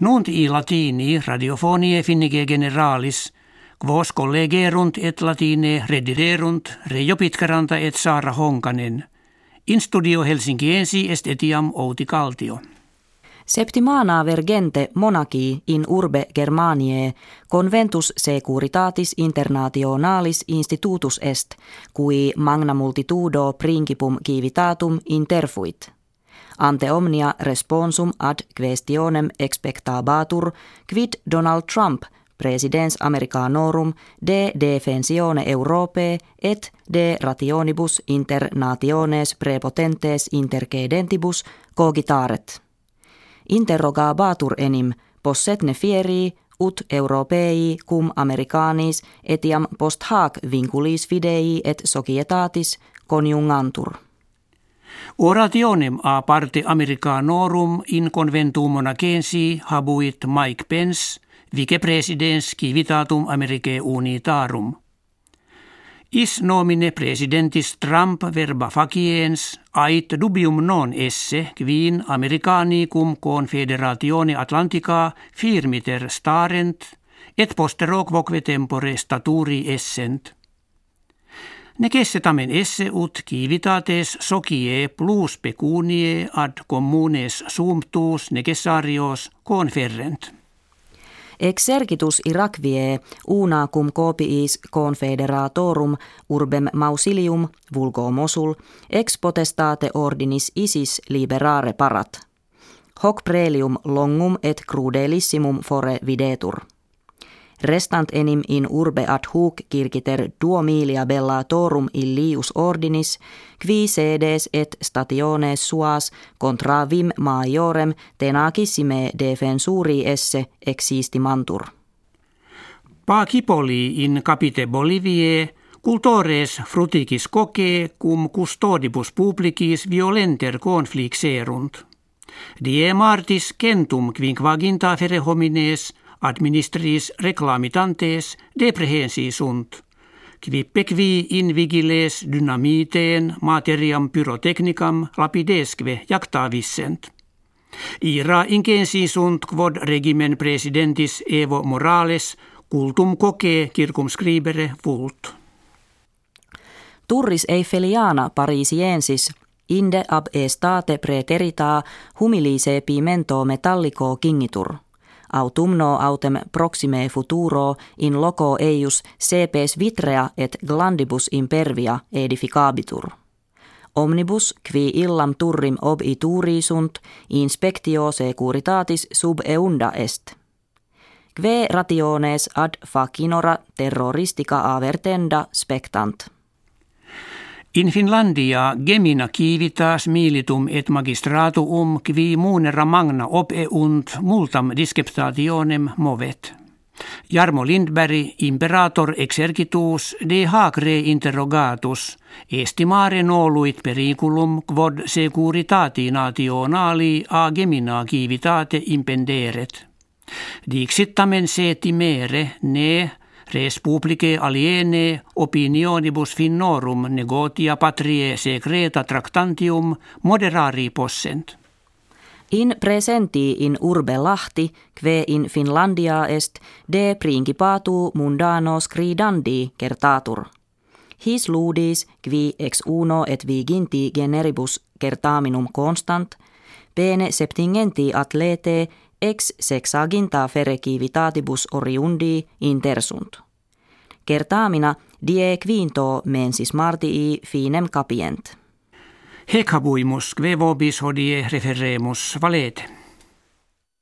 Nunt i latini radiofonie finnige generalis, quos collegerunt et latine redirerunt Reijo Pitkaranta et Saara Honkanen. In studio Helsinkiensi est etiam Outi Kaltio. Septimana vergente monarchi in urbe Germaniae conventus securitatis internationalis institutus est, qui magna multitudo principum civitatum interfuit. Ante omnia responsum ad questionem expectabatur quid Donald Trump presidens Americanorum de defensione Europae et de rationibus inter nationes prepotentes intercedentibus cogitaret interrogabatur enim possetne fieri ut europei cum americanis etiam post hac vinculis fidei et societatis conjungantur. Orationem a parte Americanorum in conventum monacensi habuit Mike Pence, vicepresidens civitatum Americae unitarum – Is nomine presidentis Trump verba faciens ait dubium non esse quin Americanicum confederatione Atlantica firmiter starent et postero quoque tempore staturi essent. Necesse tamen esse ut civitates socie plus pecunie ad communes sumptus necessarios conferrent. Exercitus Irakvie una cum copiis confederatorum urbem mausilium vulgo Mosul ex potestate ordinis isis liberare parat. Hoc prelium longum et crudelissimum fore videtur. Restant enim in urbe ad hoc kirkiter duomilia bellatorum illius ordinis, qui sedes et stationes suas contra vim majorem tenacissime defensuri esse existimantur. Pacipoli in capite Bolivie cultores fruticis coque cum custodibus publicis violenter conflixerunt. Die martis centum quinquaginta fere homines – administris reclamitantes deprehensi sunt, quippe qui in vigiles dynamiteen materiam pyrotechnicam lapidesque jactavissent. Ira incensi sunt quod regimen presidentis Evo Morales cultum coque circumscribere vult. Turris Eiffeliana Parisiensis inde ab estate preterita humilise pimento metallico kingitur – autumno autem proxime futuro in loco eius cepes vitrea et glandibus impervia edificabitur. Omnibus qui illam turrim obituri sunt inspectio securitatis sub eunda est. Kve rationes ad facinora terroristica avertenda spectant. In Finlandia gemina kivitas militum et magistratuum qui munera magna opeunt multam disceptationem movet. Jarmo Lindberg, imperator exercitus de hacre interrogatus, estimare noluit periculum quod securitati nationali a gemina kivitate impenderet. Dixit tamen se timere ne res publicae aliene opinionibus finnorum negotia patrie secreta tractantium moderari possent. In presenti in urbe Lahti, kve in Finlandia est, de principatu mundano scridandi kertatur. His ludis, qui ex uno et viginti generibus kertaminum constant, bene septingenti atlete ex sexaginta ferekivitatibus oriundi intersunt. Kertaamina die quinto mensis martii finem capient. Hec habuimus, kve vobis hodie referemus valete.